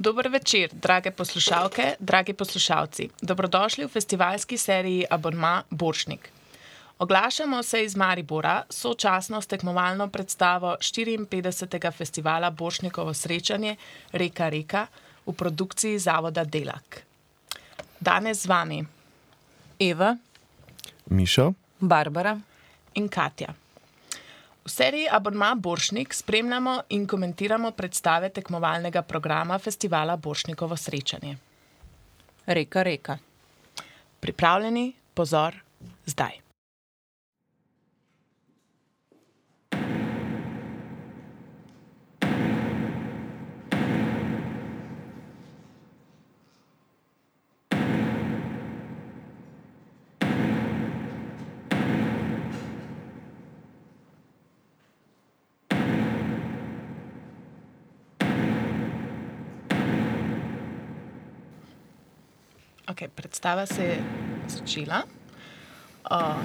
Dober večer, drage poslušalke, dragi poslušalci. Dobrodošli v festivalski seriji Abonma Boršnik. Oglašamo se iz Maribora, sočasno s tekmovalno predstavo 54. festivala Boršnikovo srečanje Reka Reka v produkciji Zavoda Delak. Danes z vami Eva, Mišo, Barbara. in Katja. V seriji Abonma Boršnik spremljamo in komentiramo predstave tekmovalnega programa festivala Boršnikovo srečanje. Reka, reka. Pripravljeni, pozor, zdaj. Okay, predstava se je začela. Uh,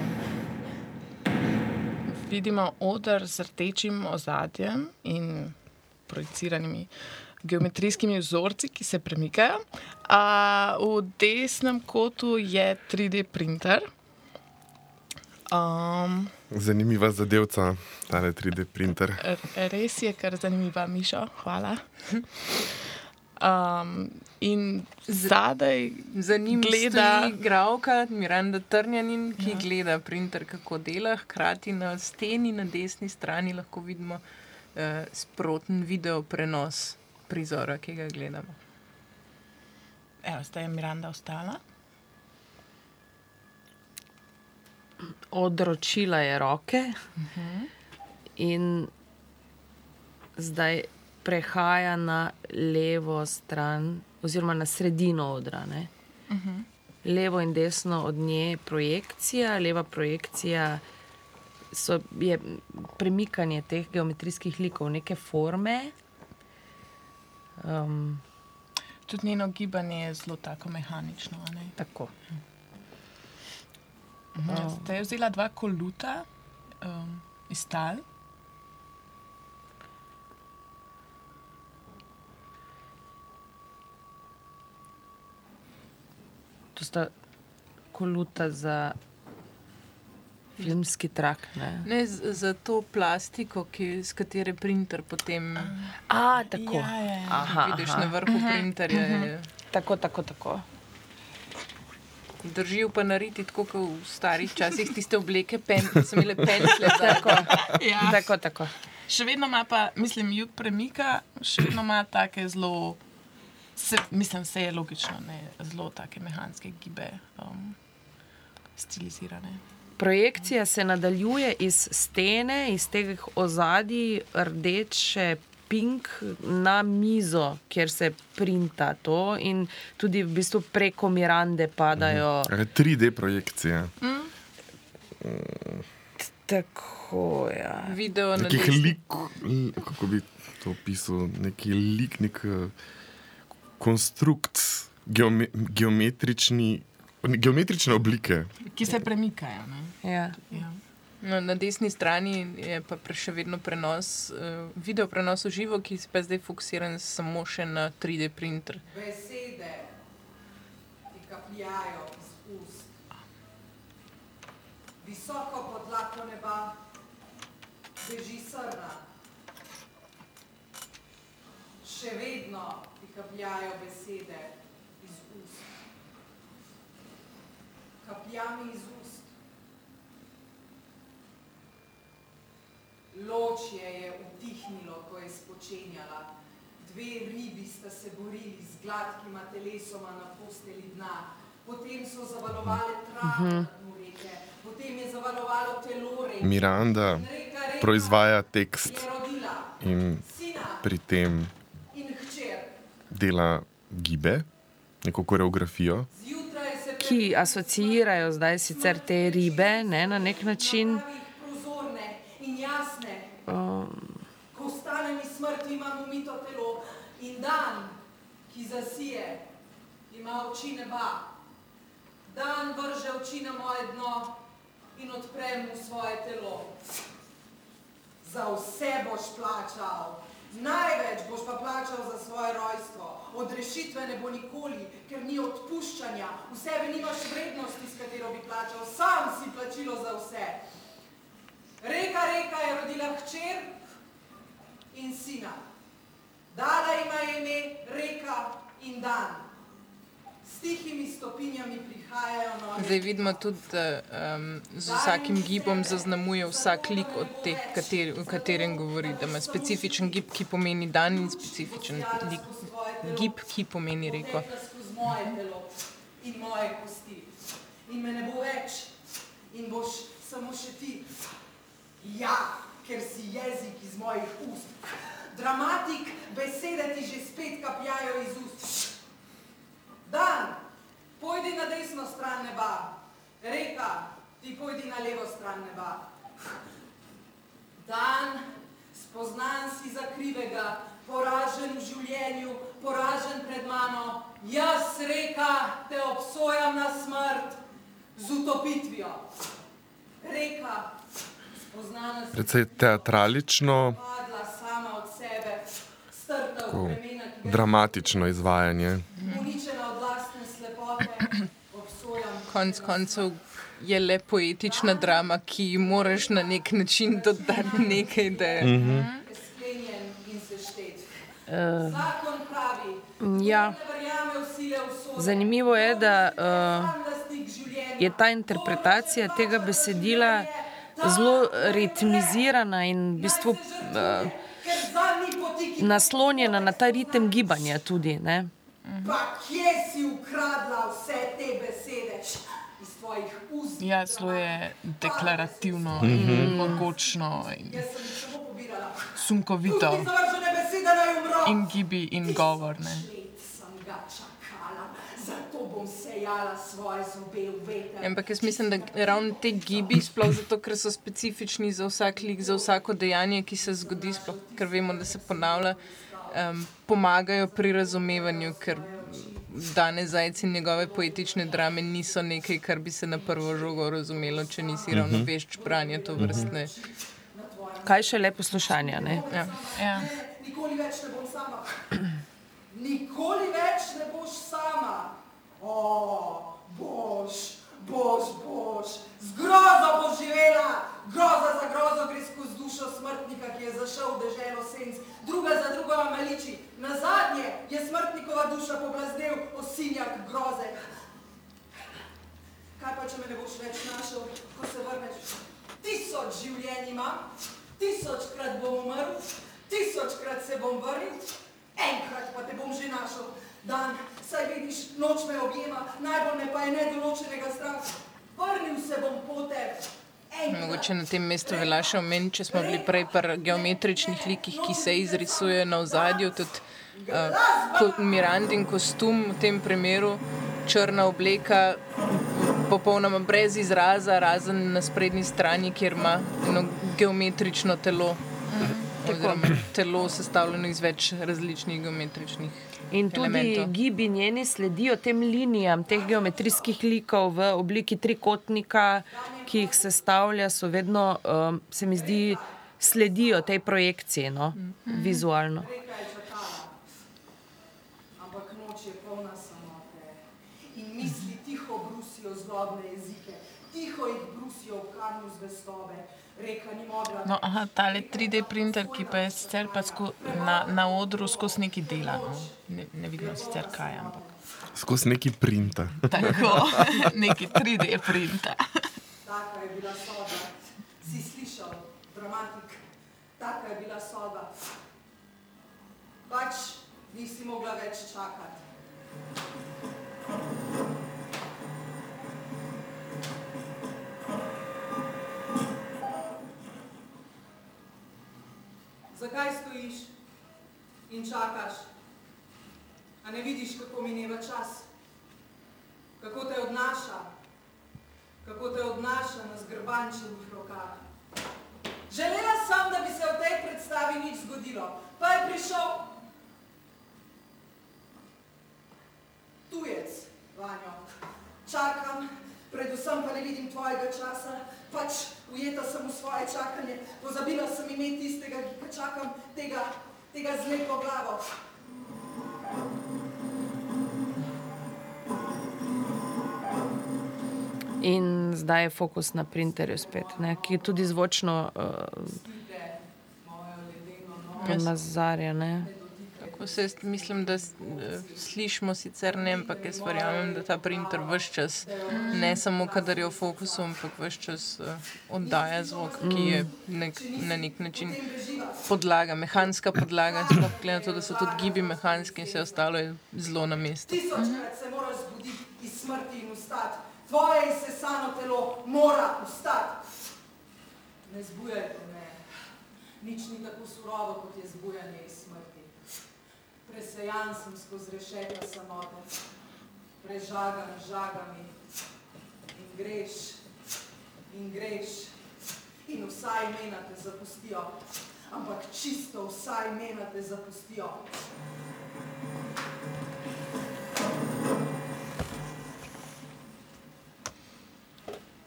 vidimo oder z rdečim ozadjem in projiciranimi geometrijskimi vzorci, ki se premikajo. Uh, v desnem kotu je 3D printer. Um, zanimiva zadevca, ta 3D printer. res je, kar zanimiva, Mišo, hvala. Um, in zadaj Za njim Gleda- igralka Miranda Trnjanin, ki ja. gleda printer, kako dela. Hkrati na steni na desni strani lahko vidimo uh, sproten video prenos prizora, ki ga gledamo. Evo, zdaj je Miranda ostala. odročila je roke in zdaj prehaja na levo stran, oziroma na sredino odra. Ne? Levo in desno od nje je projekcija, leva projekcija so, je premikanje teh geometrijskih likov, neke forme. Um, Tudi njeno gibanje je zelo tako mehanično. tako. Ja, Zdaj je vzela dva koluta um, iz tal. To sta koluta za filmski trak. Ne? Ne, z- za to plastiko, ki, z katere printer potem A, tako. Ja, ja, ja. Aha, vidiš aha. na vrhu printerja. je- Tako, tako, tako. Držijo pa nariti tako, kot v starih časih, tiste obleke, pen, so imele pensle. Tako, Ja. tako, tako. Še vedno ima pa, mislim, jug premika, še vedno ima take zelo, se, mislim, vse je logično, ne, zelo take mehanske gibe, um, stilizirane. Projekcija se nadaljuje iz stene, iz teh ozadij, rdeče, pink na mizo, kjer se printa to, in tudi v bistvu preko Mirande padajo. Mhm. 3D projekcije. Tako, ja. Video na Nekih lik, kako bi to opisal, neki lik, nek eh, konstrukt, geome, geometrični, geometrične oblike. Ki se premikajo. Ne? Ja. Ja. No, na desni strani je pa še vedno prenos, uh, video prenos v živo, ki je pa zdaj fokusiran samo še na 3D printer. Besede, ki kapljajo iz ust. Visoko pod dlako neba beži srna. Še vedno kapljajo besede iz ust. Kapljami iz ust. Ločje je utihnilo, ko je spočenjala. Dve ribi sta se borili z gladkima telesoma na posteli dna. Potem so zavalovale trave na dnu reke, potem je zavalovalo telo reke. Miranda reka reka proizvaja tekst je in pri tem. Dela gibe, neko koreografijo. Ki asociirajo zdaj sicer te ribe ne, na nek način. prozorne in jasne. Um, Ko vstanem iz smrti, imam umito telo in dan, ki zasije, ima oči neba. Dan vrže oči na moje dno in odprem v svoje telo. Za vse boš plačal, največ boš pa plačal za svoje rojstvo. od rešitve ne bo nikoli, ker ni odpuščanja, v sebi nimaš vrednosti, s katero bi plačal, sam si plačilo za vse. Reka, reka je rodila hčer in sina. Dala ima ime reka in dan. S tihimi stopinjami prihajajo noči. Zdaj vidimo tudi, da um, z vsakim gibom zaznamuje vsak lik od teh, kateri, o katerem govori. Da ima specifičen gib, ki pomeni dan, in specifičen lik, gib, ki pomeni reko. Moje kosti. In me ne bo več, in boš samo še ti. Ja, ker si jezik iz mojih ust. Dramatik, besede ti že spet kapljajo iz ust. Dan, pojdi na desno stran neba. Reka, ti pojdi na levo stran neba. Dan, spoznan si za krivega, poražen v življenju, poražen pred mano. Jaz, reka, te obsojam na smrt z utopitvijo. Reka, spoznana si Precej teatralično, padla sama od sebe, strta v bremena, ki dramatično izvajanje. uničena od lastne slepote, obsojam. Konec koncev je le poetična drama, ki ji moraš na nek način dodati nekaj, da je. seštet. Zakon pravi, ja. Zanimivo je, da uh, je ta interpretacija tega besedila zelo ritmizirana in v bistvu uh, naslonjena na ta ritem gibanja tudi. Ne? Pa kje si ukradla vse te besede iz tvojih ust. Ja, zelo je deklarativno in mogočno in samo pobirala. sunkovito in gibi in govor. Ne. Let sem ga čakala, zato bom sejala svoje zobe v veter. Ampak jaz mislim, da ravno te gibi, sploh zato, ker so specifični za vsak lik, za vsako dejanje, ki se zgodi, sploh ker vemo, da se ponavlja, um, pomagajo pri razumevanju, ker danes zajci in njegove poetične drame niso nekaj, kar bi se na prvo žogo razumelo, če nisi ravno vešč branja to vrstne. Kaj še le poslušanja. Ne? Ja. Ja. Nikoli več ne bom sama. Nikoli več ne boš sama. O, boš, boš, boš. Z grozo boš živela. Groza za grozo gre skozi dušo smrtnika, ki je zašel v deželo senc. Druga za drugo maliči. Na zadnje je smrtnikova duša poblaznel osinjak groze. Kaj pa, če me ne boš več našel, ko se vrneš? Tisoč življenj imam, tisočkrat bom umrl, tisočkrat se bom vrnil, enkrat pa te bom že našel. Dan, saj vidiš, noč me objema, najbolj me pa je nedoločenega straha. Vrnil se bom po tebi. Mogoče na tem mestu velja še omeniti, če smo bili prej pri geometričnih likih, ki se izrisujejo na ozadju, tudi uh, ko, Mirandin kostum v tem primeru, črna obleka, popolnoma brez izraza, razen na sprednji strani, kjer ima eno geometrično telo. Oziroma, telo sestavljeno iz več različnih geometričnih In tudi elementov. gibi njeni sledijo tem linijam, teh geometrijskih likov v obliki trikotnika, ki jih sestavlja, so vedno, um, se mi zdi, sledijo tej projekciji, no, vizualno. Reka je čakala, ampak noč je polna samote. In misli tiho brusijo zlobne jezike, tiho jih brusijo v kamnu zvestobe. Reka ni mogla. No, aha, tale 3D printer, ki pa je sicer pa sko, na, na odru skozi neki dela. No. Ne, ne vidimo sicer kaj, ampak Skozi neki printa. tako, neki 3D printer. Taka je bila soda. Si slišal, dramatik, taka je bila soda. Pač nisi mogla več čakati. Zakaj stojiš in čakaš? A ne vidiš, kako mineva čas? Kako te odnaša? kako te odnaša na zgrbančenih rokah. Želela sem, da bi se v tej predstavi nič zgodilo, pa je prišel tujec, Vanjo. Čakam, predvsem pa ne vidim tvojega časa, pač ujeta sem v svoje čakanje, pozabila sem ime tistega, ki ga čakam, tega, tega z lepo glavo. In zdaj je fokus na printerju spet, ne, ki tudi zvočno uh, nazarja. Ne. Tako se jaz mislim, da eh, slišimo sicer ne, ampak jaz verjamem, da ta printer vse čas, ne samo kadar je v fokusu, ampak vse čas uh, oddaja zvok, ki je nek, na nek način podlaga, mehanska podlaga. Glede na to, da so tudi gibi mehanski in vse ostalo je zelo na mestu. Tisočkrat se moraš zbuditi iz smrti in ustati. Tvoje izsesano telo mora ustati. Ne zbujaj to me. Nič ni tako surovo, kot je zbujanje iz smrti. Presejan sem skozi rešetja samote, prežagan žagami. In greš, in greš, in vsa imena te zapustijo. Ampak čisto vsa imena te zapustijo.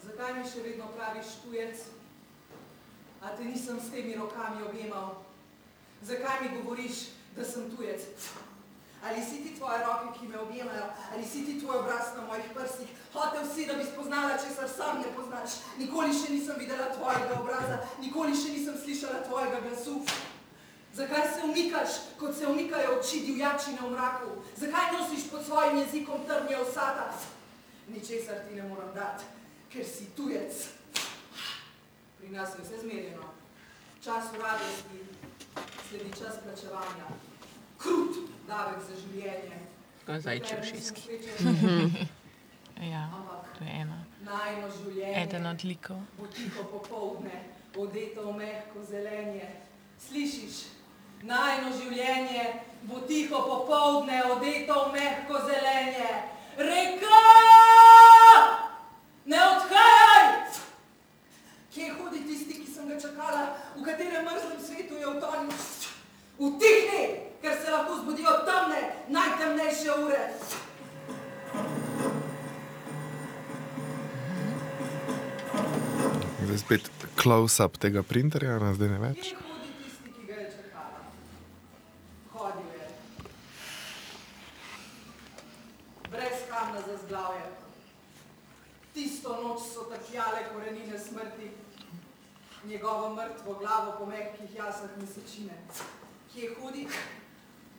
Zakaj mi še vedno praviš tujec? A te nisem s temi rokami objemal? Zakaj mi govoriš, da sem tujec? Ali si ti tvoje roke, ki me objemajo, ali si ti tvoj obraz na mojih prstih? Hotel si, da bi spoznala, česar sam ne poznaš. Nikoli še nisem videla tvojega obraza, nikoli še nisem slišala tvojega glasu. Zakaj se umikaš, kot se umikajo oči divjačine v mraku? Zakaj nosiš pod svojim jezikom trnje vsata? Ničesar ti ne moram dati, ker si tujec. Pri nas je vse zmerjeno. Čas v radosti, sledi čas plačevanja. Krut davek za življenje. Zajči ušeski. Ja, Ampak to je ena. najno življenje. Eden od likov. bo tiho popovdne, odeto v mehko zelenje. Slišiš? Najno življenje bo tiho popovdne, odeto v mehko zelenje. Reka! Ne odhajaj! Kje hodi tisti, ki sem ga čakala, v katerem mrzlem svetu je utonil? Utihni, ker se lahko zbudijo temne, najtemnejše ure. Zdaj spet close-up tega printerja, zdaj ne več. Kje hodi tisti, ki ga je čakala? Hodil je. Brez kamna za zglavje. Tisto noč so trkljale korenine smrti, njegovo mrtvo glavo po mehkih jasah mesečine. Kje hodi?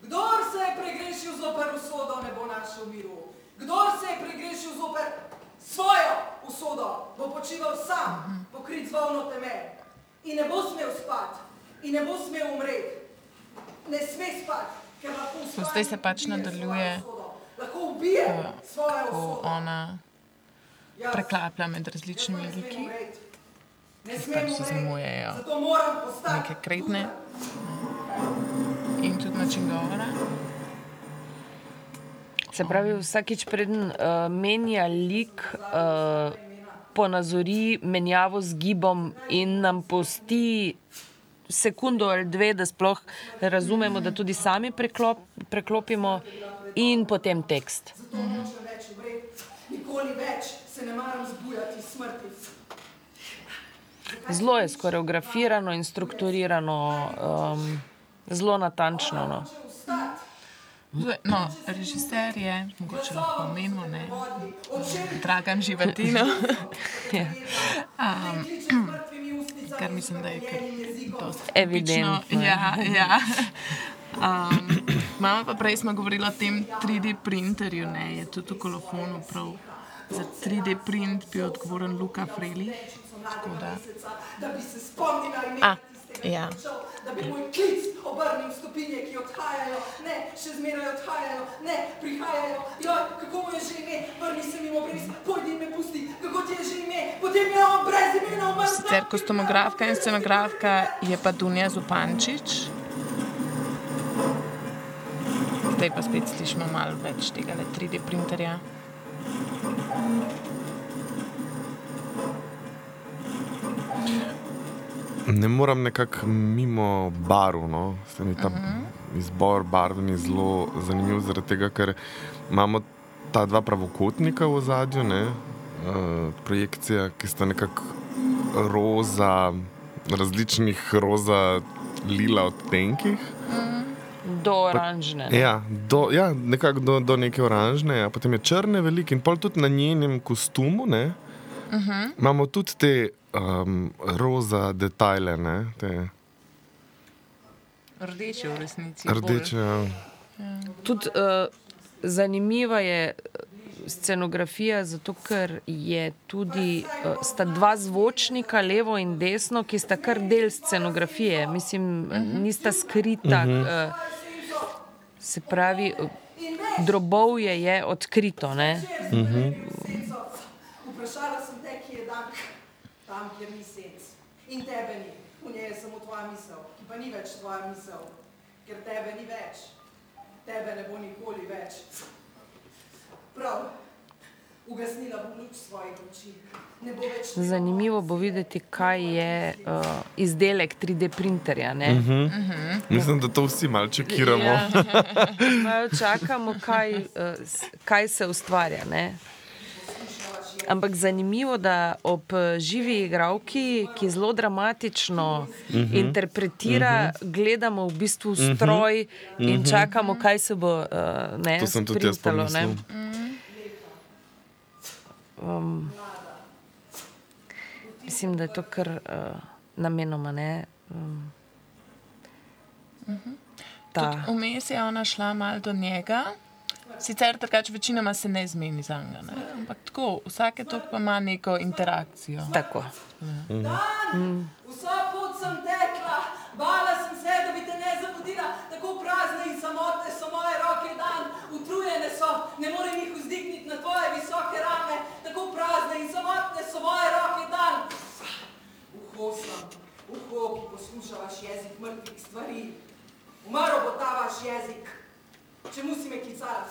Kdor se je pregrešil zoper usodo, ne bo našel miru. Kdor se je pregrešil zoper svojo usodo, bo počival sam, pokrit z volno teme. In ne bo smel spati, in ne bo smel umreti. Ne sme spati, ker lahko svojem zdaj se pač nadaljuje. Lahko ubije svojo usodo. ona Jaz preklaplja med različnimi liki. umreti. Pač smem se postati neke kretne. In tudi način govora. Se pravi, vsakič preden uh, menja lik, uh, ponazori menjavo z gibom in nam pusti sekundo ali dve, da sploh razumemo, da tudi sami preklop, preklopimo, in potem tekst. Zato nočem več umreti. Nikoli več se ne maram zbujati smrti. Zelo je skoreografirano in strukturirano, um, zelo natančno. No. No, režiser je, mogoče lahko omenimo, ne, Dragan Živatino. Ja. um, kar mislim, da je kar dosti Evidentno. Ja, ja. Um, mama pa prej smo govorili o tem 3D printerju, ne, je tudi v kolofonu prav. Za 3D print bi odgovoren Luka Freli. Tako da. da bi se spomnila imena tistega, ja. odšel, da bi moj klic obrnil v stopinje, ki odhajajo, ne, še zmeraj odhajajo, ne, prihajajo. Joj, kako mu je že ime, vrni se mimo brez, pojdi in me pusti, kako ti je že ime, potem je on brez imena umrl. Sicer kostumografka in scenografka je pa Dunja Zupančič. Zdaj pa spet slišimo malo več tega 3D printerja. Ne moram nekako mimo barv. No. Se mi ta uh -huh. izbor barv je zelo zanimiv, zaradi tega, ker imamo ta dva pravokotnika v zadju, ne, uh, projekcija, ki sta nekako roza, različnih roza, lila odtenkih. Do oranžne. ne. Ja, do, ja nekako do, do neke oranžne, ja. potem je črne veliko in pol tudi na njenem kostumu. Ne, Imamo tudi te um, roza detajle, ne? te Rdeče v resnici. rdeče. ja. Tudi uh, zanimiva je eh, scenografija, zato ker je tudi uh, sta dva zvočnika, levo in desno, ki sta kar del scenografije. Mislim, nista skrita. Uh, se pravi, uh, drobovje je odkrito. Ne? Senco, vprašala sem te, ki je dan, tam, kjer ni senc. In tebe ni, v njej je samo tvoja misel, ki pa ni več tvoja misel, ker tebe ni več. Tebe ne bo nikoli več. Prav, ugasnila bom luč svojih oči. Ne bo več njegova Zanimivo bo videti, kaj je uh, izdelek 3D printerja. ne. Mislim, da to vsi malo čekiramo. Ja. Čakamo, kaj, uh, kaj se ustvarja. Ne? Ampak zanimivo je, da ob živi igravki, ki zelo dramatično uh -huh. interpretira, uh -huh. gledamo v bistvu stroj uh -huh. in čakamo, kaj se bo uh, ne, To sem tudi jaz pomislil. Um, mislim, da je to kar uh, namenoma. Ne? Um, ta, Vmes je ona šla malo do njega. Sicer drugače večinoma se ne zmeni za njega, ne? ampak tako, vsake tok pa ima neko interakcijo. tako. Vso pot sem tekla, bala sem se, da bi te ne zamudila, tako prazne in samotne so moje roke dan, utrujene so, ne morem jih vzdigniti na tvoje visoke rame, tako prazne in samotne so moje roke dan. Uho sem, uho, ki posluša vaš jezik mrtvih stvari. Umrl bo ta vaš jezik. Čemu si me klicala?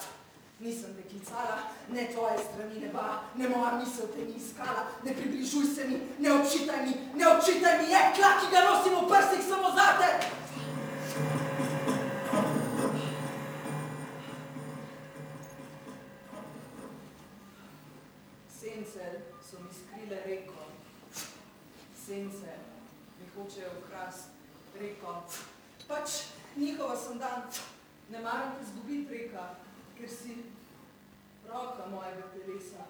Nisem te klicala, ne tvoje strani neba, ne moja misel te ni iskala, ne približuj se mi, ne očitaj mi, ne očitaj mi jekla, ki ga nosim v prsih samo zate. Sence so mi skrile reko, sence mi hočejo ukrast reko. Pač njihova sem dan, ne maram te zgubiti reka, ker si roka mojega telesa.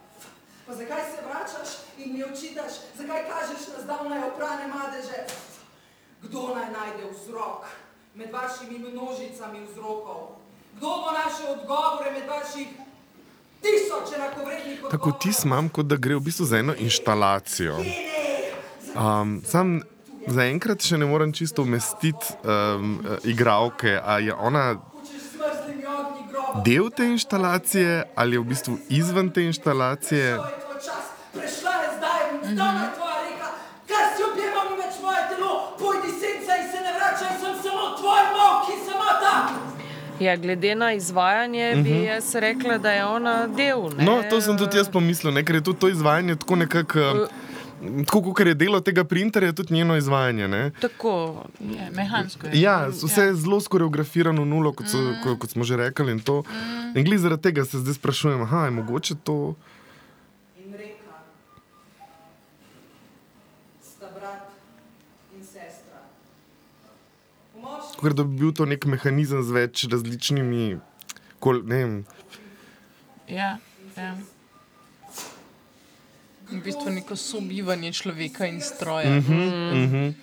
Pa zakaj se vračaš in mi očitaš, zakaj kažeš na zdavnaj oprane madeže? Kdo naj najde vzrok med vašimi množicami vzrokov? Kdo bo našel odgovore med vaših tisoč enakovrednih odgovorov? Tako tis imam, kot da gre v bistvu za eno inštalacijo. Um, sam zaenkrat še ne morem čisto umestiti um, igralke, ali je ona del te inštalacije ali je v bistvu izven te inštalacije. To je tvoj čas, prešla je zdaj, zdaj je tvoja reka, kar si objemal ni več moje telo, pojdi senca in se ne vračaj, sem samo tvoj mok in samota. Ja, glede na izvajanje, bi jaz rekla, da je ona del. Ne? No, to sem tudi jaz pomislil, ne? ker je tudi to izvajanje tako nekako. um, Tako kot je delo tega printerja, tudi njeno izvajanje. Ne? Tako, Je, mehansko je. Ja, vse je zelo skoreografirano, nulo, kot, so, ko, kot smo že rekli. In, to. in glede zaradi tega se zdaj sprašujem, aha, je mogoče to. In reka, sta brat in sestra. Ker da bi bil to nek mehanizem z več različnimi. Kol, ne vem, Ja, ja. V bistvu neko sobivanje človeka in stroja. Uh -huh,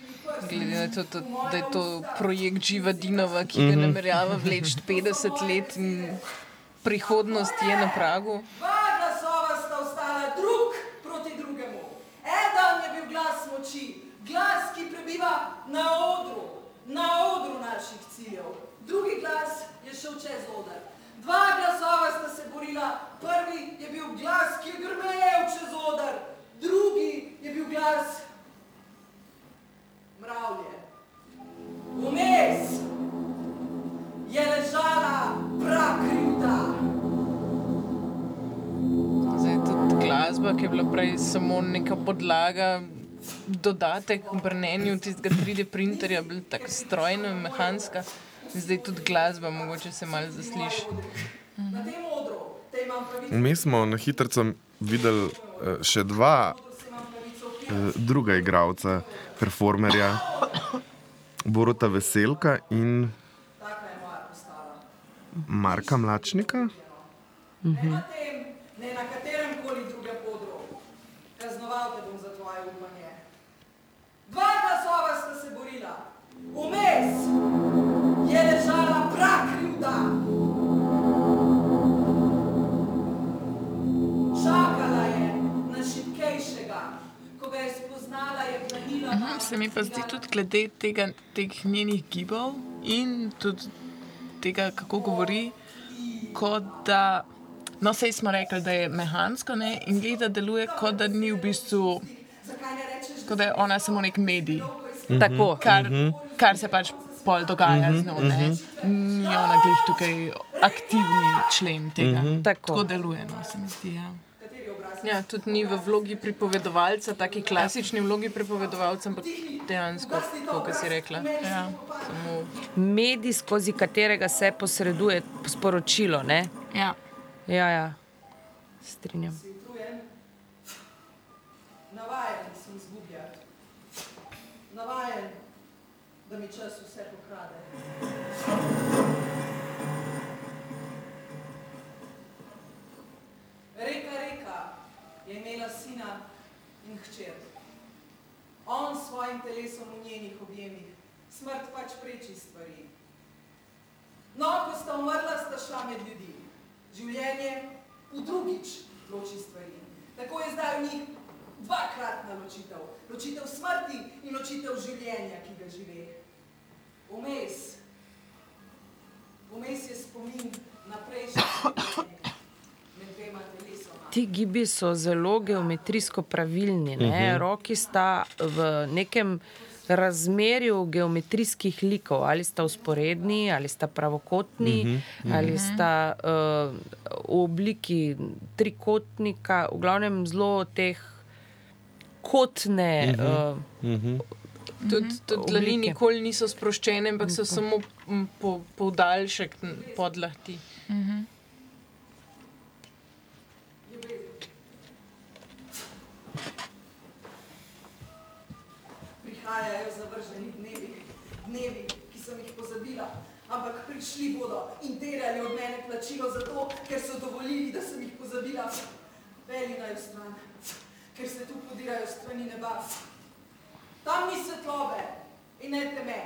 Glede na to, to, da je to projekt Živa Dinova, ki ga namerava vleči 50 let in prihodnost je na pragu. Dva glasova sta ostala drug proti drugemu. Eden je bil glas moči, glas, ki prebiva na odru, na odru naših ciljev. Drugi glas je šel čez oder. Dva glasova sta se borila. Prvi je bil glas, ki je grmel čez oder, drugi je bil glas mravlje. Vmes je ležala prakrivda. Zdaj, tudi glasba, ki je bila prej samo neka podlaga, dodatek k brnenju tistega 3D printerja, bila tako strojna, mehanska. Zdaj tudi glasba, mogoče se malo zasliši. Na tem odru, te imam pravico, Mi smo na hitro videli eh, še dva eh, druga igralca, performerja, Boruta Veselka in. Marka Mlačnika. Na tem, ne na katerem koli drugem. Kaznovati Kaznoval te bom za tvoje upanje. Dva glasova sta se borila, vmes Mhm, se mi pa zdi tudi glede tega, teh njenih gibov in tudi tega, kako govori, kot da. No, sej smo rekli, da je mehansko ne? in gleda, deluje kot da ni v bistvu, kot da je ona samo nek medij, Tako. kar, kar se pač pol dogaja z njo. ne. Ni ona glih tukaj aktivni člen tega. Tako. Tako deluje, no, se mi zdi. Ja. Ja, tudi ni v vlogi pripovedovalca, taki klasični vlogi pripovedovalca, ampak dejansko, kot si rekla. Ja. Samo Medij, skozi katerega se posreduje sporočilo. Ne? Ja. Ja, ja, strinjam. Navajen sem zgubljati. Navajen, da mi čas vse pokrade. Reka, reka imela sina in hčer. On s svojim telesom v njenih objemih, smrt pač preči stvari. No, ko sta umrla, sta šla med ljudi. Življenje v drugič loči stvari. Tako je zdaj v njih dvakratna ločitev. Ločitev smrti in ločitev življenja, ki ga žive. Vmes. Vmes je spomin na prejšnje življenje med dvema telesoma. Ti gibi so zelo geometrijsko pravilni. Ne? Roki sta v nekem razmerju geometrijskih likov, ali sta usporedni, ali sta pravokotni, ali sta uh, v obliki trikotnika, v glavnem zelo teh kotne. Uh, tudi, tudi dlani Oblike. nikoli niso sproščene, ampak so samo m, po, podaljšek n- podlahti. Prihajajo zavrženi dnevi, dnevi, ki sem jih pozabila, ampak prišli bodo in terjali od mene plačilo za to, ker so dovolili, da sem jih pozabila. Veli naj stran, ker se tu podirajo strani neba. Tam ni svetlobe in ne teme,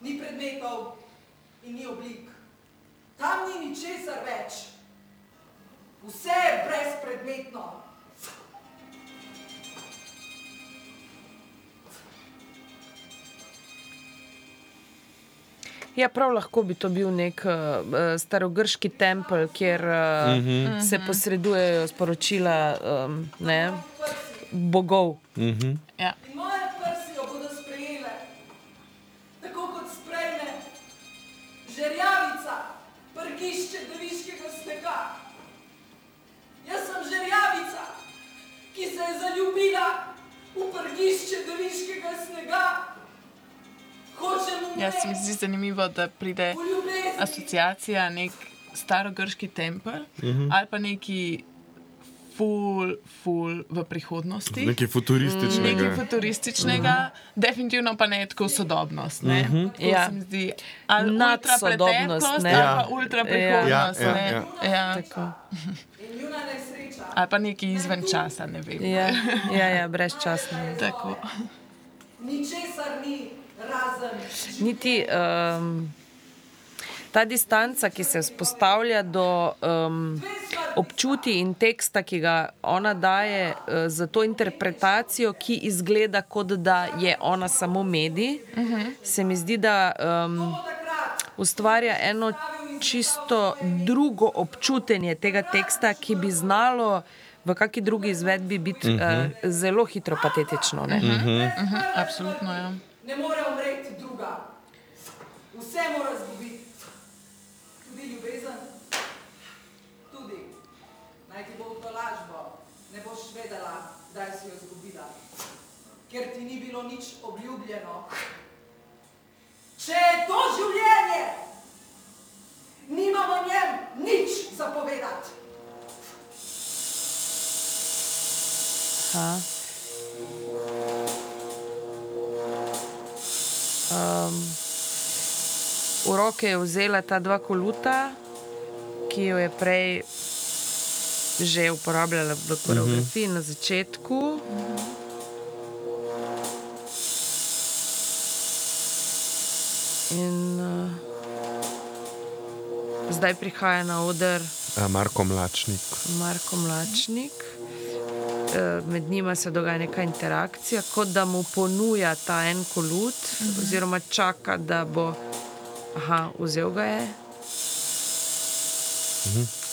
ni predmetov in ni oblik. Tam ni ničesar več. Vse je brezpredmetno. Ja, prav lahko bi to bil nek uh, starogrški tempelj, kjer uh, mm -hmm. se posredujejo sporočila um, ne, bogov. Ja. Tako kot sprejme žerjavica, prgišče deviškega snega. Jaz sem žerjavica, ki se je zaljubila v prgišče deviškega snega. Ja, se mi zdi zanimivo, da pride asociacija nek starogrški tempelj uh -huh. ali pa neki ful, ful v prihodnosti. Nekaj futurističnega. Nekaj futurističnega, uh -huh. definitivno pa ne tako sodobnost. Ne? Uh -huh. Ja. se mi zdi, ali Nadsodobnost, ultrapreteklost, ne. ali Ja. pa ultra prihodnost. Ja, ja, ne. ja. Ja. Tako. Ali pa nekaj izven časa, ne vem. Ja, ja, ja brezčasno. Ničesar ni. Niti um, ta distanca, ki se vzpostavlja do um, občutij in teksta, ki ga ona daje uh, za to interpretacijo, ki izgleda kot da je ona samo medij, uh -huh. se mi zdi, da um, ustvarja eno čisto drugo občutenje tega teksta, ki bi znalo. V kakšni drugi izvedbi biti uh -huh. uh, zelo hitro patetično. Ne? Uh -huh. Mhm, absolutno, ja. Ne more umreti druga. Vse mora zgubiti. Tudi ljubezen. Tudi. Naj ti bo v to lažbo. Ne boš vedela, kdaj si jo zgubila. Ker ti ni bilo nič obljubljeno. Če je to življenje, nimam o njem nič zapovedati. Aha. Um, v roke je vzela ta dva koluta, ki jo je prej že uporabljala v koreografiji na začetku. In uh, zdaj prihaja na oder A, Marko Mlačnik. Marko Mlačnik. Eh, Med njima se dogaja neka interakcija, kot da mu ponuja ta en kolut, mm -hmm. oziroma čaka, da bo aha, vzel ga je.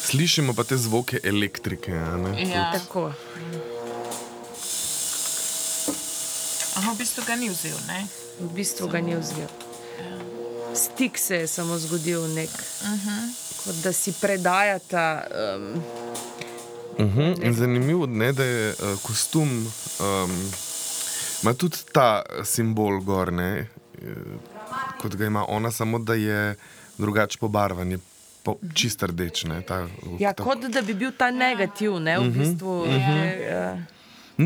Slišimo pa te zvoke elektrike. a ne? Ja. Tako. Aha, v bistvu ga ni vzel, ne? V bistvu ga ni vzel. Stik se je samo zgodil, nek, uh -huh. kot da si predajata. Um, Mhm. In zanimivo je, da je uh, kostum, um, ima tudi ta simbol gor, ne, eh, kot ga ima ona, samo da je drugače pobarvan, je po, čist rdeč. Ne, ta, ja, ta, kot da bi bil ta negativ, ne, v bistvu. je, uh,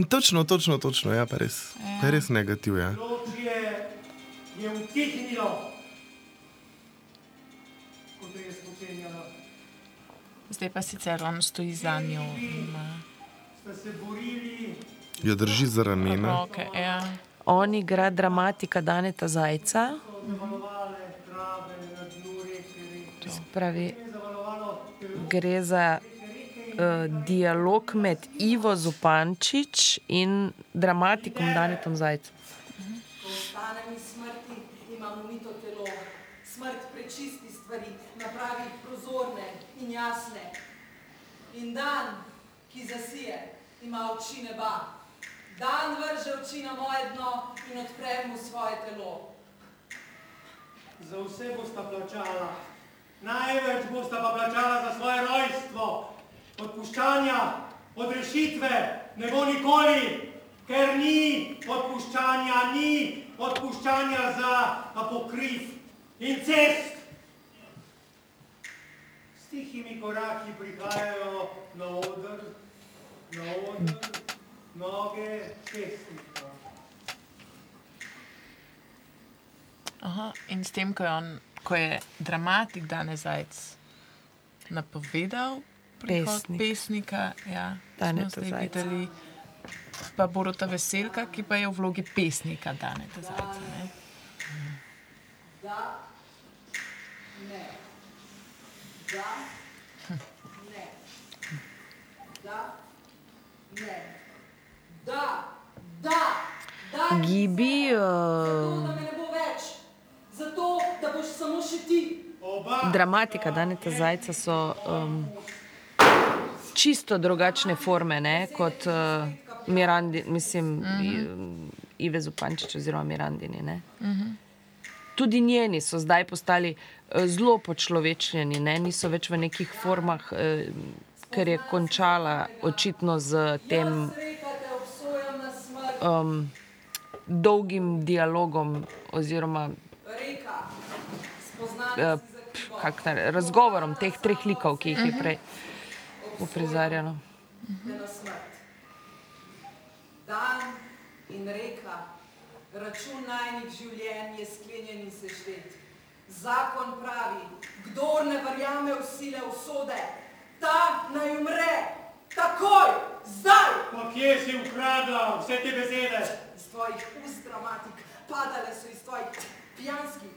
Točno, točno, točno, ja, pa res, pa je res negativ. Ja. Orožje je utihnilo, Zdaj pa sicer on stoji za njo. in borili, Jo drži za ramena. Roke, ja. On igra dramatika Daneta Zajca, zavalovale trave na dnu reke, reke. se pravi, Je zavalovalo gre za uh, dialog med Ivo Zupančič in dramatikom Danetom Zajcem. Ko ostanem iz smrti, imam umito telo. Smrt prečisti stvari, napravi jih prozorne in jasne. In dan, ki zasije, ima oči neba. Dan vrže oči na moje dno in odpre mu svoje telo. Za vse bosta plačala. Največ bosta pa plačala za svoje rojstvo. Odpuščanja, odrešitve ne bo nikoli, ker ni odpuščanja, ni odpuščanja za apokriv in cest. Tihimi koraki prihajajo na oder, na oder, noge pesnika. Aha, in s tem, ko je, on, ko je dramatik Dane Zajc napovedal prihod Pesnik. pesnika, ja, smo zdaj videli, pa Borota Veselka, ki pa je v vlogi pesnika Daneta Zajca. Ne? Da, ne. Da, ne. Da, ne. Da, da, da. Gibi, Zato, uh, da me ne bo več. Zato, da boš samo še ti. Oba dramatika Daneta Zajca so um, čisto drugačne forme ne, kot uh, Mirandi, mislim, uh -huh. Ive Zupančič oziroma Mirandini. Ne. Uh -huh. Tudi njeni so zdaj postali uh, zelo počlovečljeni, ne, niso več v nekih formah, uh, ker je končala očitno z tem um, dolgim dialogom oziroma uh, krivo. kak, ne, razgovorom teh treh likov, ki jih je prej uprizarjalo. smrt. Dan in reka, račun najnih življenj je sklenjen in seštet. Zakon pravi, kdo ne verjame v sile usode, ta naj umre, takoj, zdaj. Pa kje si ukradla vse te besede? Iz tvojih ust dramatik, padale so iz tvojih pijanskih,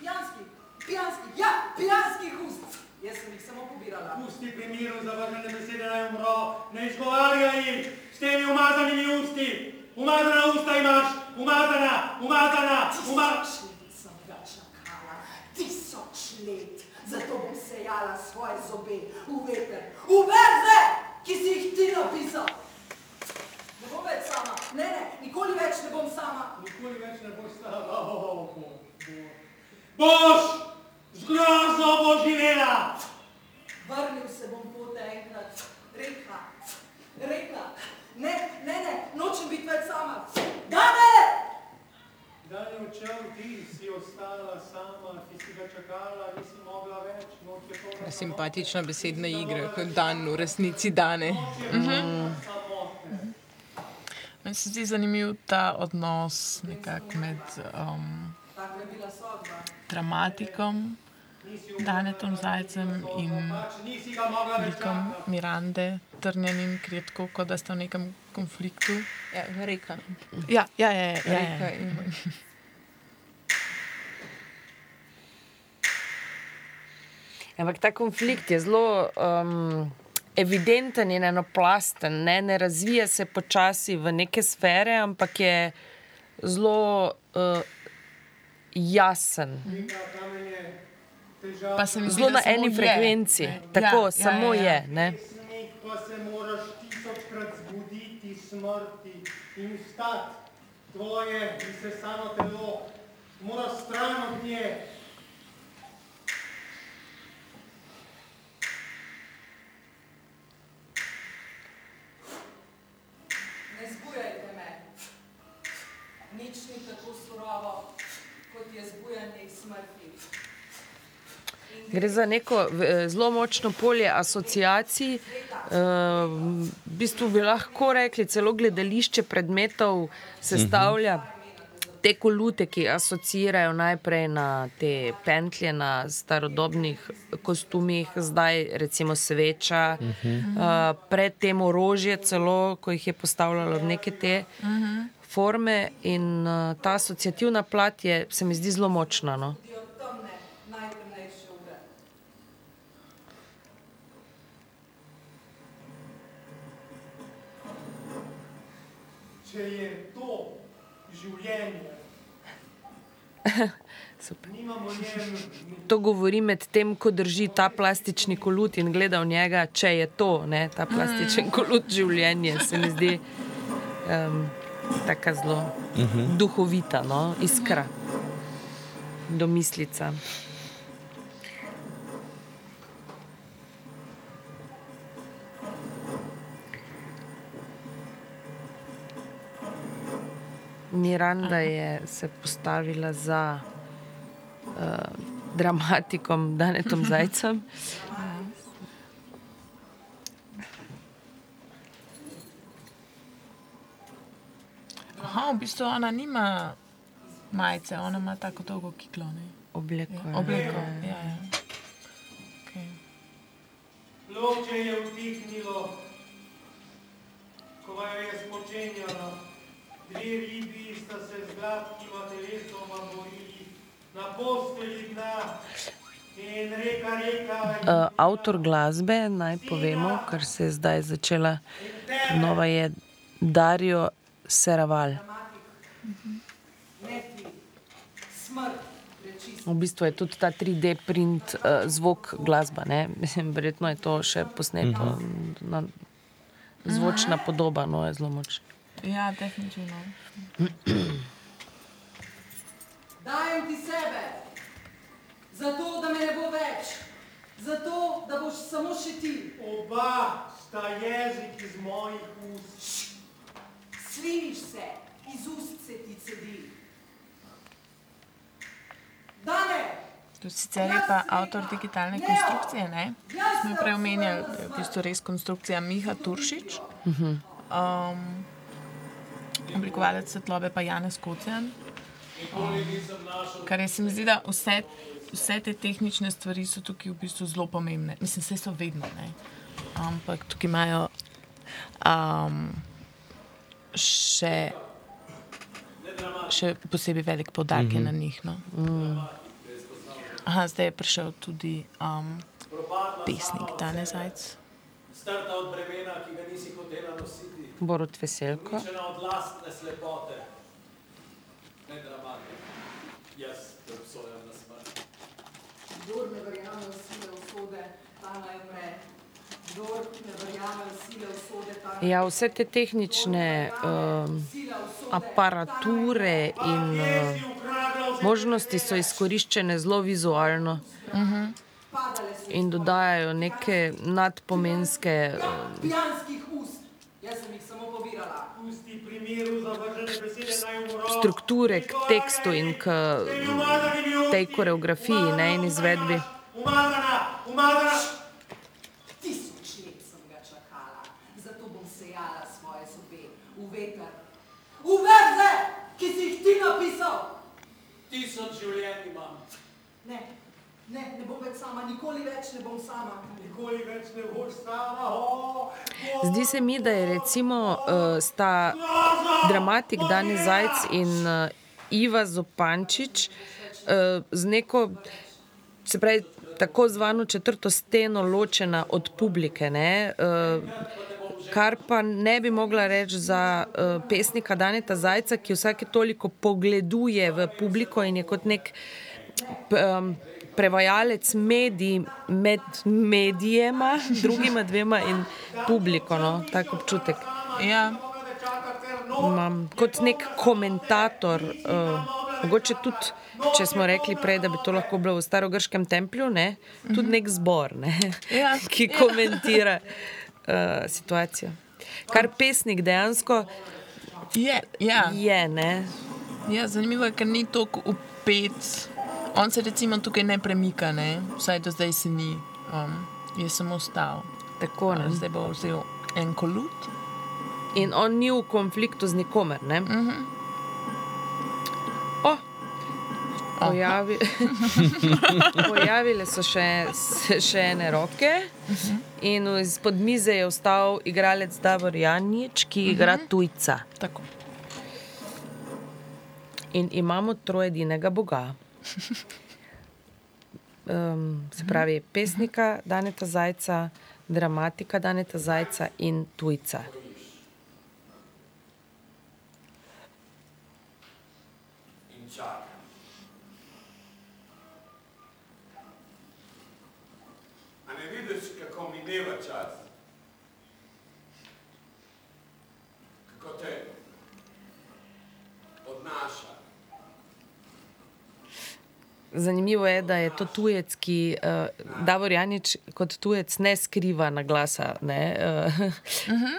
pijanskih, pijanskih, ja, pijanskih ust. Jaz sem jih samo pobirala. Pusti pri miru zavržene besede naj umro, ne izgovarjaj jih s temi umazanimi usti. Umazana usta imaš, umazana, umazana, umazana. Tisoč let sem ga čakala, tisoč let. Zato bom sejala svoje zobe v veter, v verze, ki si jih ti napisal. Ne bom več sama, ne, ne, nikoli več ne bom sama. Nikoli več ne boš stala. Oh. Boš, z grozo boš živela. Vrnil se bom pote enkrat, reka, reka. Ne, ne, ne, nočem biti več sama. Dane! Dan je odšel, ti si ostala sama, ki si ga čakala, nisi mogla več. Noč je polna Simpatična besedna igra, kot dan v resnici dane. samote. Meni se zdi zanimiv ta odnos nekako med um, dramatikom, Danetom Zajcem in likom. Mirande. Trnjanin, ker je tako, kot da sta v nekem konfliktu. Ja, reka. Ja, ja, ja. ja, ja, ja. Ampak ta konflikt je zelo um, evidenten in enoplasten, ne? ne razvija se počasi v neke sfere, ampak je zelo uh, jasen. Pa se mi zdi, Zelo da na samo eni je, frekvenci, ne. tako Ja, ja, samo ja, ja. je. Ne? Pa se moraš tisočkrat zbuditi smrti in vstati. Tvoje izsesano telo mora stran od nje. Ne zbujajte me. Nič ni tako surovo, kot je zbujanje iz smrti. Gre za neko v- zelo močno polje asociacij. eh, V bistvu bi lahko rekli, celo gledališče predmetov sestavlja te kolute, ki asocirajo najprej na te pentlje, na starodobnih kostumih, zdaj recimo sveča, eh, predtem orožje, celo ko jih je postavljalo v neke te forme. In eh, ta asociativna plat je, se mi zdi zelo močna. No? Ti od temne, najtemnejše ure. Če je to življenje, Super. To govori med tem, ko drži ta plastični kolut in gleda v njega, če je to, ne, ta plastičen kolut življenje, se mi zdi um, tako zelo duhovita, no, iskra, domislica. Miranda je se postavila za uh, dramatikom Danetom Zajcem. Aha, v bistvu ona nima majice, ona ima tako dolgo kiklo. Ne? Obleko. Ja, je. obleko. Ja, ja. Okay. Loče je utihnilo, ko je spočenjalo. Dve ribi sta se z gladkima telesoma borili na posteli dna. In reka, reka, Uh, avtor glasbe, naj povemo, ker se je zdaj začela nova, je Dario Seraval. V bistvu je tudi ta 3D print, uh, zvok glasba. ne. Mislim, verjetno je to še posneto. Na, zvočna podoba no, je zelo močna. Ja, definitivno. Dajem ti sebe, zato da me ne bo več, zato da boš samo še ti. oba sta jezik iz mojih ust. Sliniš se, iz ust se ti cedi. Dane, To sicer je pa avtor digitalne konstrukcije, ne? Smo prej omenjali, da je v bistvu res konstrukcija Miha Turšič. Um, oblikovalec svetlobe pa Janez Kocjan. Um, kar je se mi zdi, da vse, vse te tehnične stvari so tukaj v bistvu zelo pomembne. Mislim, vse so vedno, ne? Ampak tukaj imajo um, še, še posebej velik podarek mm -hmm. na njih. No? Aha, zdaj je prišel tudi um, pesnik Danes Zajc. Strta od bremena, ki ga nisi hotela nositi, Borut Veselko. Ja, vse te tehnične um, usode. aparature in uh, možnosti so izkoriščene zelo vizualno. Padale so in dodajajo neke nadpomenske. Uh, strukture k tekstu in k tej koreografiji ne, in izvedbi. Umazana, umazana. Tisoč let sem ga čakala, zato bom sejala svoje zobe v veter. V verze, ki si jih ti napisal. Tisoč življenj imam. Ne, Ne, ne bom več sama, nikoli več ne bom sama. Nikoli več ne boš sama. Oh, Zdi se mi, da je recimo uh, sta dramatik Dani Zajc in uh, Iva Zopančič uh, z neko, se pravi, tako zvano četrto steno ločena od publike. Ne? Uh, Kar pa ne bi mogla reči za uh, pesnika Daneta Zajca, ki vsake toliko pogleduje v publiko in je kot nek um, prevajalec medij med medijema, drugima dvema in publiko. No, tak občutek Ja, imam kot nek komentator. Uh, mogoče tudi, če smo rekli prej, da bi to lahko bilo v starogrškem templju, ne, tudi nek zbor, ne, Ja. ki komentira uh, situacijo. Kar pesnik dejansko je, ja. je. Ne? ja, zanimivo je, ker ni tako upet. On se recimo tukaj ne premika, ne? vsaj do zdaj se ni, um, je samo ostal. Tako, ne. Zdaj bo vzel en kolut. In on ni v konfliktu z nikomer. Ne? O, pojavi, pojavile so še, še ene roke, in izpod mize je ostal igralec Davor Janič, ki igra tujca. Tako. In imamo trojedinega Boga. Um, se pravi, pesnika Daneta Zajca, dramatika Daneta Zajca in tujca. Ne vidiš, kako mineva čas? Zanimivo je, da je to tujec, ki uh, Davor Janič kot tujec ne skriva na glasa ne, uh,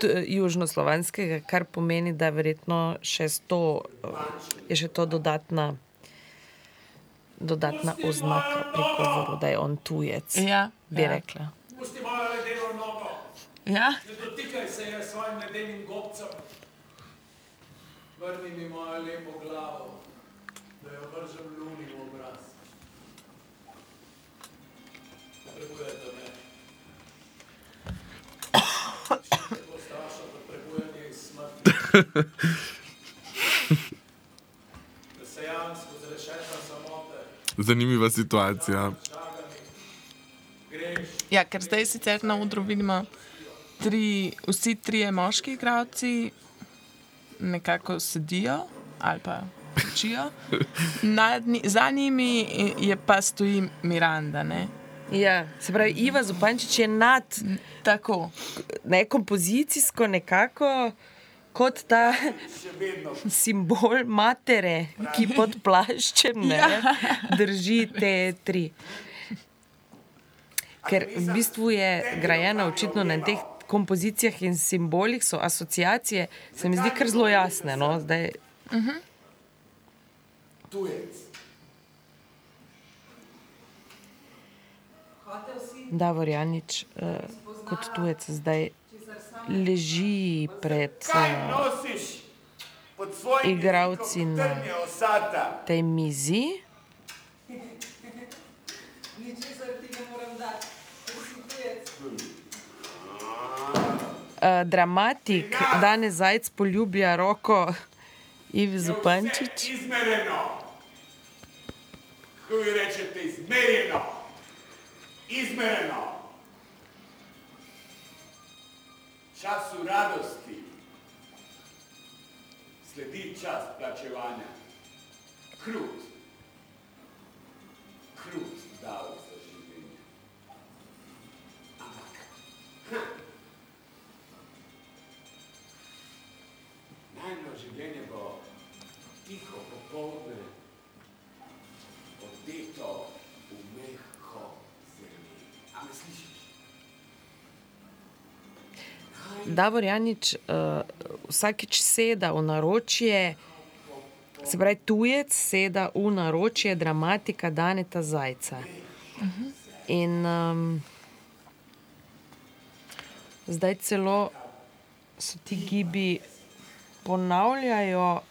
t- južnoslovanskega, kar pomeni, da verjetno še sto, uh, je še to dodatna, dodatna oznaka pri govoru, da je on tujec. Ja, bi ja. rekla. Pusti mojo ledeno nogo. Ja, Ne dotikaj se je s svojim ledenim gobcem. Vrni mi mojo lepo glavo, da jo vržem luni v obraz. Zanimiva situacija. greš, ja, ker zdaj sicer na odru vidimo tri, vsi trije moški igravci, nekako sedijo ali pa učijo. Nad Za njimi je pa stoji Miranda. Ne? Ja, se pravi, Iva Zupančič je nad Tako. ne, kompozicijsko nekako kot ta simbol matere, ki pod plaščem ne, drži te tri. Ker v bistvu je grajena očitno na teh kompozicijah in simbolih, so asociacije, se mi zdi kar zelo jasne. No? Zdaj, tujec. Hotel si, Davor Janič uh, kot tujec zdaj leži pred Kaj uh, Igralci jezikom na- tej mizi. Uh, dramatik danes zajec poljublja roko Ivi Zupančič. Izmereno. Času radosti sledi čas plačevanja. Krut. Krut davek za življenje. Ampak, ha, najno življenje bo tiho popoldne, odeto Davor Janič uh, vsakič seda v naročje, se pravi, tujec seda v naročje dramatika Daneta Zajca. In um, zdaj celo se ti gibi ponavljajo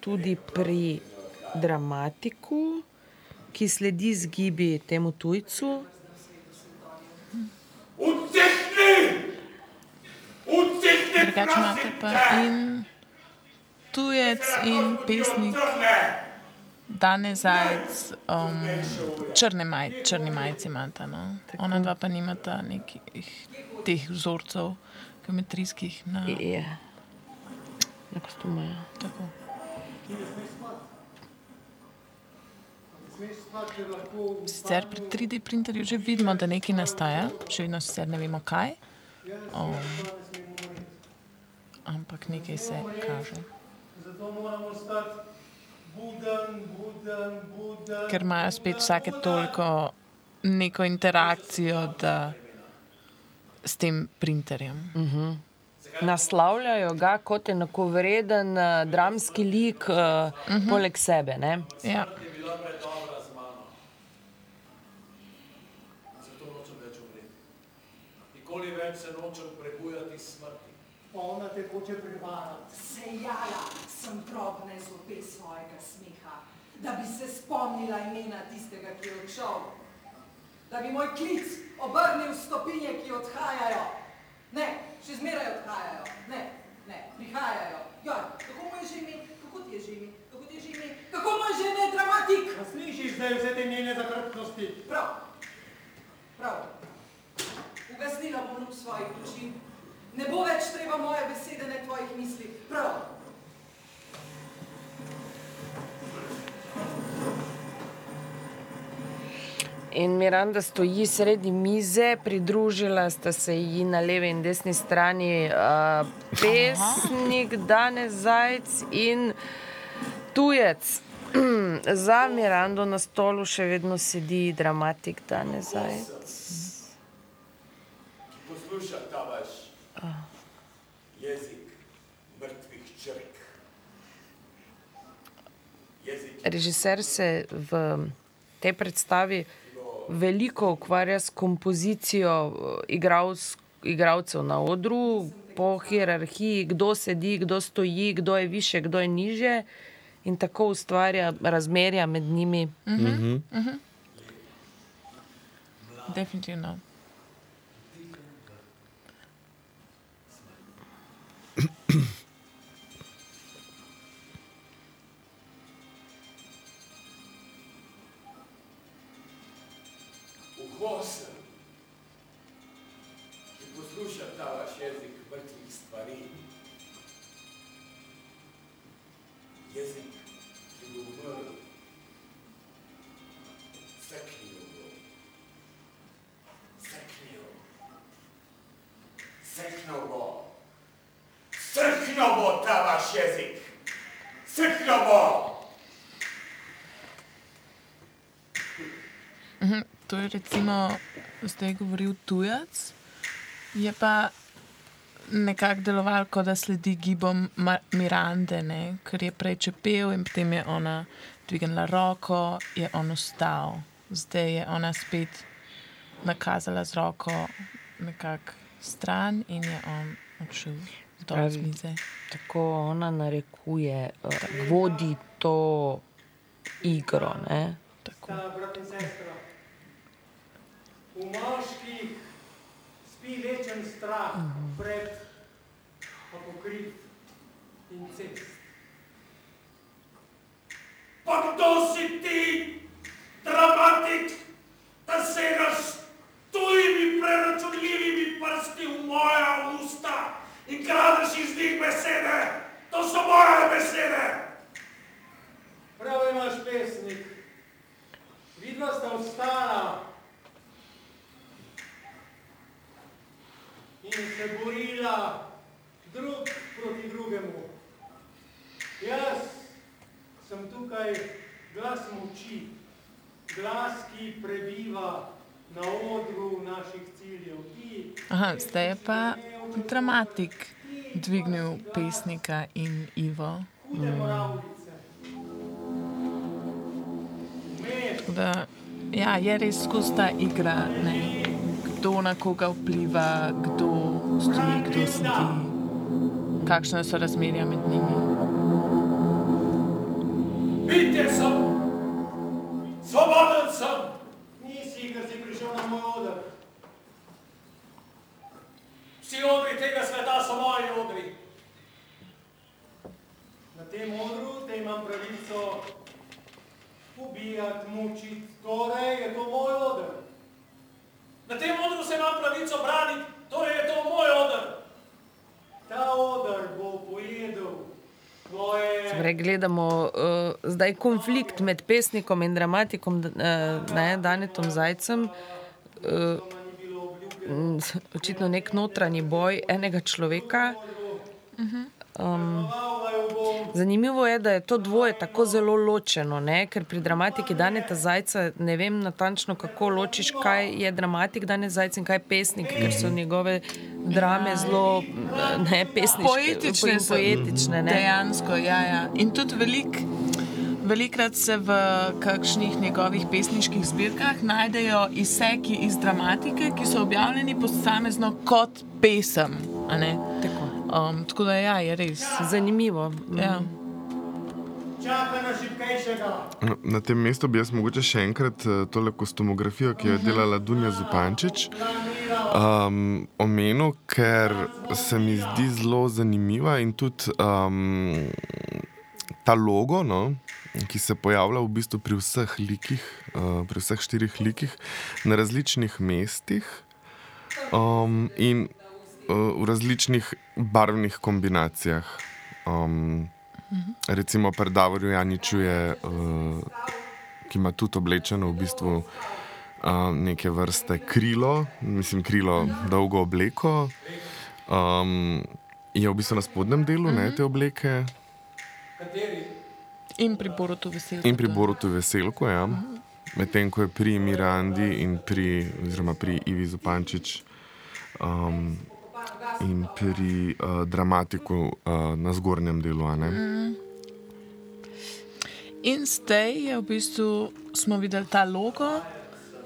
tudi pri dramatiku, ki sledi z gibi temu tujcu. Ucihni! Drugače imate pa in tujec in pesnik Dane Zajec, um, črne maj, črni majci imata. No? Ona dva pa nimata nekih teh vzorcev geometrijskih. Na, Je. Na kostumu je. tako. Sicer pri 3D printerju že vidimo, da nekaj nastaja, še vedno sicer ne vemo kaj. Um, ampak nekaj se kaže. Zato moramo stati buden, buden, buden. Ker imajo spet vsake toliko neko interakcijo da, s tem printerjem. Naslavljajo ga kot enakovreden uh, dramski lik uh, uh -huh. poleg sebe. Ne? Ja. Nikoli več se nočem prebujati smrti. Ona te hoče prevarati. Sejala sem drobne zobe svojega smeha, da bi se spomnila imena tistega, ki je odšel. Da bi moj klic obrnil stopinje, ki odhajajo. Ne, še zmeraj odhajajo. Ne, ne, prihajajo. Joj, kako mu je že ime? Kako ti je že ime? Kako ti je že ime? Kako mu je že ime, dramatik? A slišiš zdaj vse te njene zakrpnosti? Prav, prav. Ugasnila bom luč svojih oči. Ne bo več treba moje besede, ne tvojih misli. Prav. In Miranda stoji sredi mize, pridružila sta se ji na levi in desni strani uh, pesnik Dane Zajc in tujec. Za Mirando na stolu še vedno sedi dramatik Dane Zajc. Poslušaj ta vaš jezik mrtvih črk. Jezik Režiser se v tej predstavi veliko ukvarja s kompozicijo eh, igralc, igralcev na odru, po hierarhiji, kdo sedi, kdo stoji, kdo je više, kdo je niže. In tako ustvarja razmerja med njimi. Definitivno. uho sem, ki posluša ta vaš jezik mrtvih stvari. Jezik, ki bo umrl. Seknil bo. Seknil. Seknil bo. Seknil bo ta vaš jezik. Seknil bo. Mhm, To je recimo zdaj govoril tujec, je pa nekako deloval, kot da sledi gibom Mirande, ne? ker je prej čepel in potem je ona dvignila roko, je on ustal. Zdaj je ona spet nakazala z roko nekako stran in je on odšel Pravi. Tako ona narekuje, uh, vodi to igro. Ne? Tako. Ta brat in sestra. V moških spi večen strah pred apokrit in cest. Pa kdo si ti, dramatik, da segaš tujimi preračunljivimi prsti v moja usta in kradeš iz njih besede? To so moje besede. Prav imaš pesnik. Vidva sta ostala in se borila drug proti drugemu. Jaz sem tukaj glas moči, glas, ki prebiva na odru naših ciljev. Ti, Aha, zdaj je pa dramatik dvignil pesnika in Ivo. Vmes Tako Da, ja, je res skozi ta igra, ne? Kdo na koga vpliva, kdo stoji, kdo sedi, kakšne so razmerja med njimi. Bitje sem, Svoboden sem! Nisi, ker si prišel na moj oder. Vsi odri tega sveta so moji odri. Na tem odru te imam pravico ubijati, mučiti, torej je to moj oder. Na tem odru se imam pravico braniti, torej je to moj odr. Ta oder bo pojedel tvoje... Torej, gledamo uh, zdaj konflikt med pesnikom in dramatikom, uh, ne, Danetom Zajcem. Uh, m, očitno nek notranji boj enega človeka. Um, zanimivo je, da je to dvoje tako zelo ločeno, ne? ker pri dramatiki Daneta Zajca ne vem natančno, kako ločiš, kaj je dramatik Danet Zajc in kaj je pesnik, ker so njegove drame zelo ne, pesniške, Poetične so. poetične. Ne? Dejansko, ja, ja. In tudi velik, velikrat se v kakšnih njegovih pesniških zbirkah najdejo izseki iz dramatike, ki so objavljeni posamezno kot pesem. a ne. Tako. Um, tako da ja, je res. Zanimivo. Ja. Čaka na šipkejšega. No, Na tem mestu bi jaz mogoče še enkrat eh, tole kostumografijo, ki jo je delala Dunja Zupančič, um, omenil, ker se mi zdi zelo zanimiva in tudi um, ta logo, no, ki se pojavlja v bistvu pri vseh likih, uh, pri vseh štirih likih, na različnih mestih um, in v različnih barvnih kombinacijah. Um, Recimo pri Davorju Janiču je, uh, ki ima tudi oblečeno v bistvu uh, neke vrste krilo, mislim, krilo, dolgo obleko. Um, je v bistvu na spodnjem delu ne, te obleke In pri Borutu Veselku. in pri Borutu Veselku, ja. medtem ko je pri Mirandi in pri, oziroma pri Ivi Zupančič um, in pri uh, dramatiku uh, na zgornjem delu. a ne. In zdaj je v bistvu, smo videli ta logo,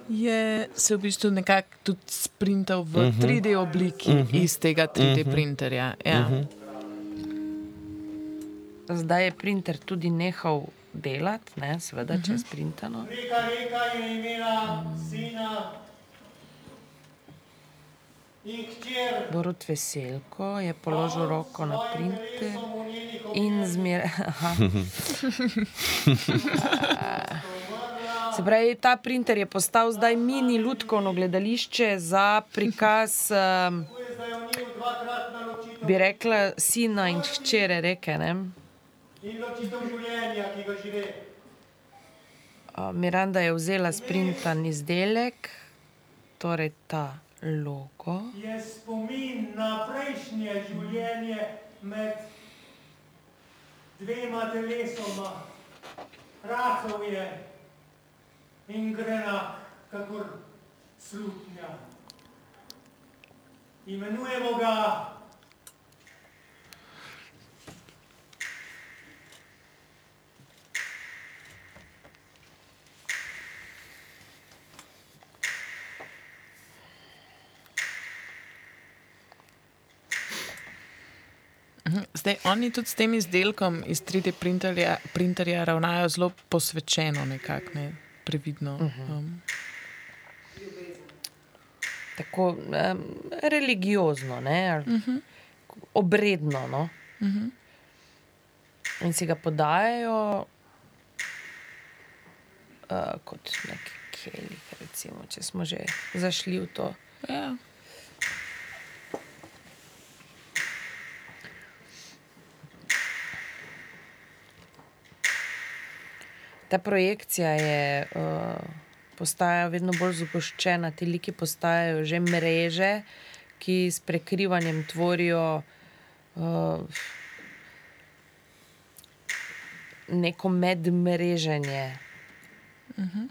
je se v bistvu nekako tudi sprintal v uh -huh. 3D obliki uh -huh. iz tega 3D uh -huh. printerja. Ja. Uh -huh. Zdaj je printer tudi nehal delati, ne, seveda, če je sprintano. Reka, reka je imela sina. Borut Veselko je položil roko na printer in zmeraj. Se pravi, ta printer je postal zdaj mini lutkovno gledališče za prikaz, um, bi rekla, sina in hčere reke. Ne? In ločitev življenja, ki ga živi. Miranda je vzela sprintan izdelek, torej ta logo. Je spomin na prejšnje življenje med dvema telesoma. Rahel je in grenak, kakor slutnja. Imenujemo ga Zdaj, oni tudi s tem izdelkom iz 3D printerja, printerja ravnajo zelo posvečeno, nekako ne, previdno. Um, Tako um, religiozno, ne, ali, uh -huh. obredno. No. Uh -huh. In si ga podajajo uh, kot neki kelih, recimo, če smo že zašli v to. ja. Ta projekcija je, uh, postaja vedno bolj zapuščena, ti liki postajajo že mreže, ki s prekrivanjem tvorijo uh, neko medmreženje uh -huh.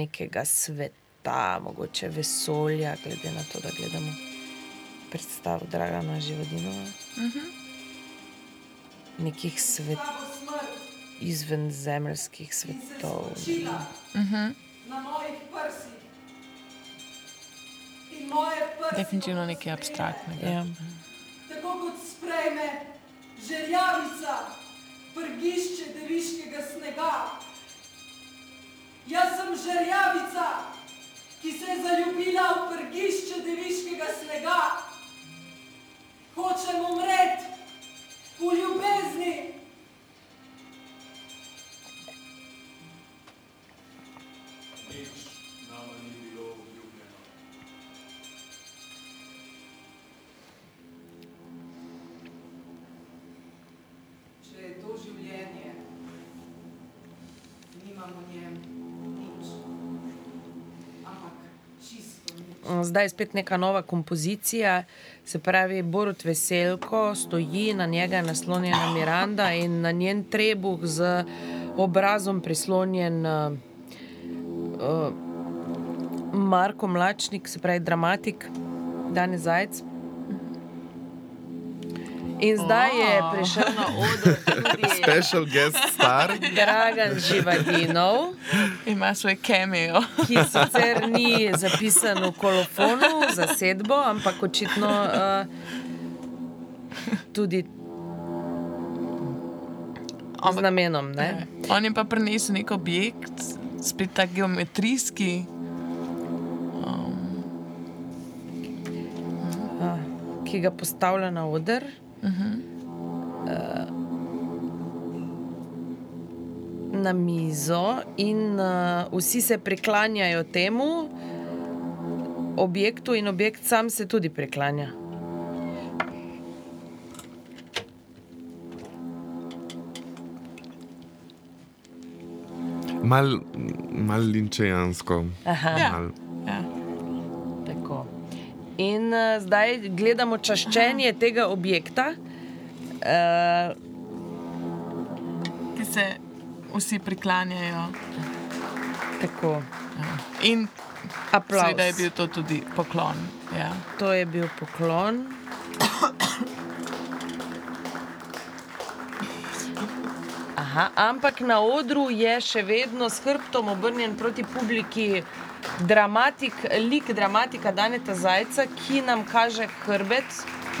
nekega sveta, mogoče vesolja, glede na to, da gledamo predstavo Dragana Živodinova. Uh -huh. Nekih svetov Ta bo smrt izven zemeljskih in se svetov. In moje prsi Definitivno nekaj abstraktnega. Ja. Tako kot sprejme žerjavica prgišče deviškega snega. Jaz sem žerjavica, ki se je zaljubila v prgišče deviškega snega. Hočem umreti v ljubezni. Nič nama ni bilo obljubljeno. Če je to življenje, nimam v njem nič. Ampak čisto nič. Zdaj je spet neka nova kompozicija, se pravi, Borut Veselko stoji, na njega je naslonjena Miranda in na njen trebuh z obrazom prislonjen uh, uh, Marko Mlačnik, se pravi, dramatik, Dani Zajec. In zdaj je prišel na oder tudi Special guest star. Dragan Živadinov. Ima svoj cameo. ki sicer ni zapisan v kolofonu za sedbo, ampak očitno uh, tudi z namenom. Ne? On je pa prinesel nek objekt, spet ta geometrijski. Ki ga postavlja na oder. Uh -huh. uh, na mizo, in uh, vsi se priklanjajo temu objektu, in objekt sam se tudi priklanja. Mal, mal linčejansko. Aha. Ja. Mal. Ja. Tako. In uh, zdaj gledamo čaščenje Aha. tega objekta. Uh, Ki se vsi priklanjajo. tako, In aplauz. seveda je bil to tudi poklon. Ja. To je bil poklon. Aha, ampak na odru je še vedno s hrbtom obrnjen proti publiki dramatik, lik dramatika Daneta Zajca, ki nam kaže hrbet.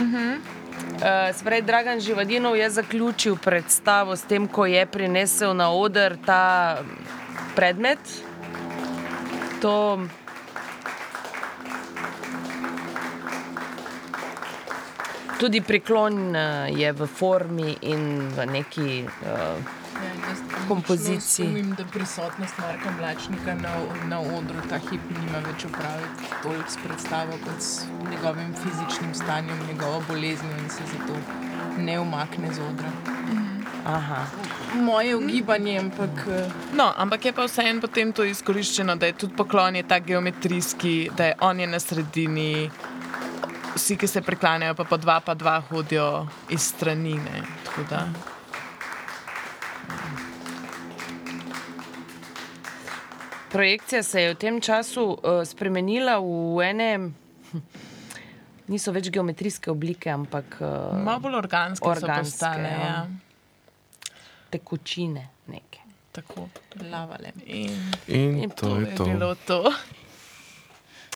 Uh -huh. uh, Spravi, Dragan Živadinov je zaključil predstavo s tem, ko je prinesel na oder ta predmet. To Tudi priklon eh, je v formi in v neki. Uh, Kompoziciji. Sumim, da prisotnost Marka Mlačnika na, na odru ta hip nima več opraviti toliko s predstavo kot s njegovim fizičnim stanjem, njegovo boleznijo in se zato ne umakne z odra. aha. Moje ugibanje, ampak eh, No, ampak je pa vseeno potem to izkoriščeno, da je tudi poklon je ta geometrijski, da je on je na sredini, vsi, ki se priklanjajo, pa po dva, pa dva hodijo iz strani. Ne, tako da. Projekcija se je v tem času uh, spremenila v ene, hm, niso več geometrijske oblike, ampak uh, Malo bolj organske, Organske, so postale. ja. Ja. tekočine neke. Tako. lavale. In, In, in to je to. bilo to.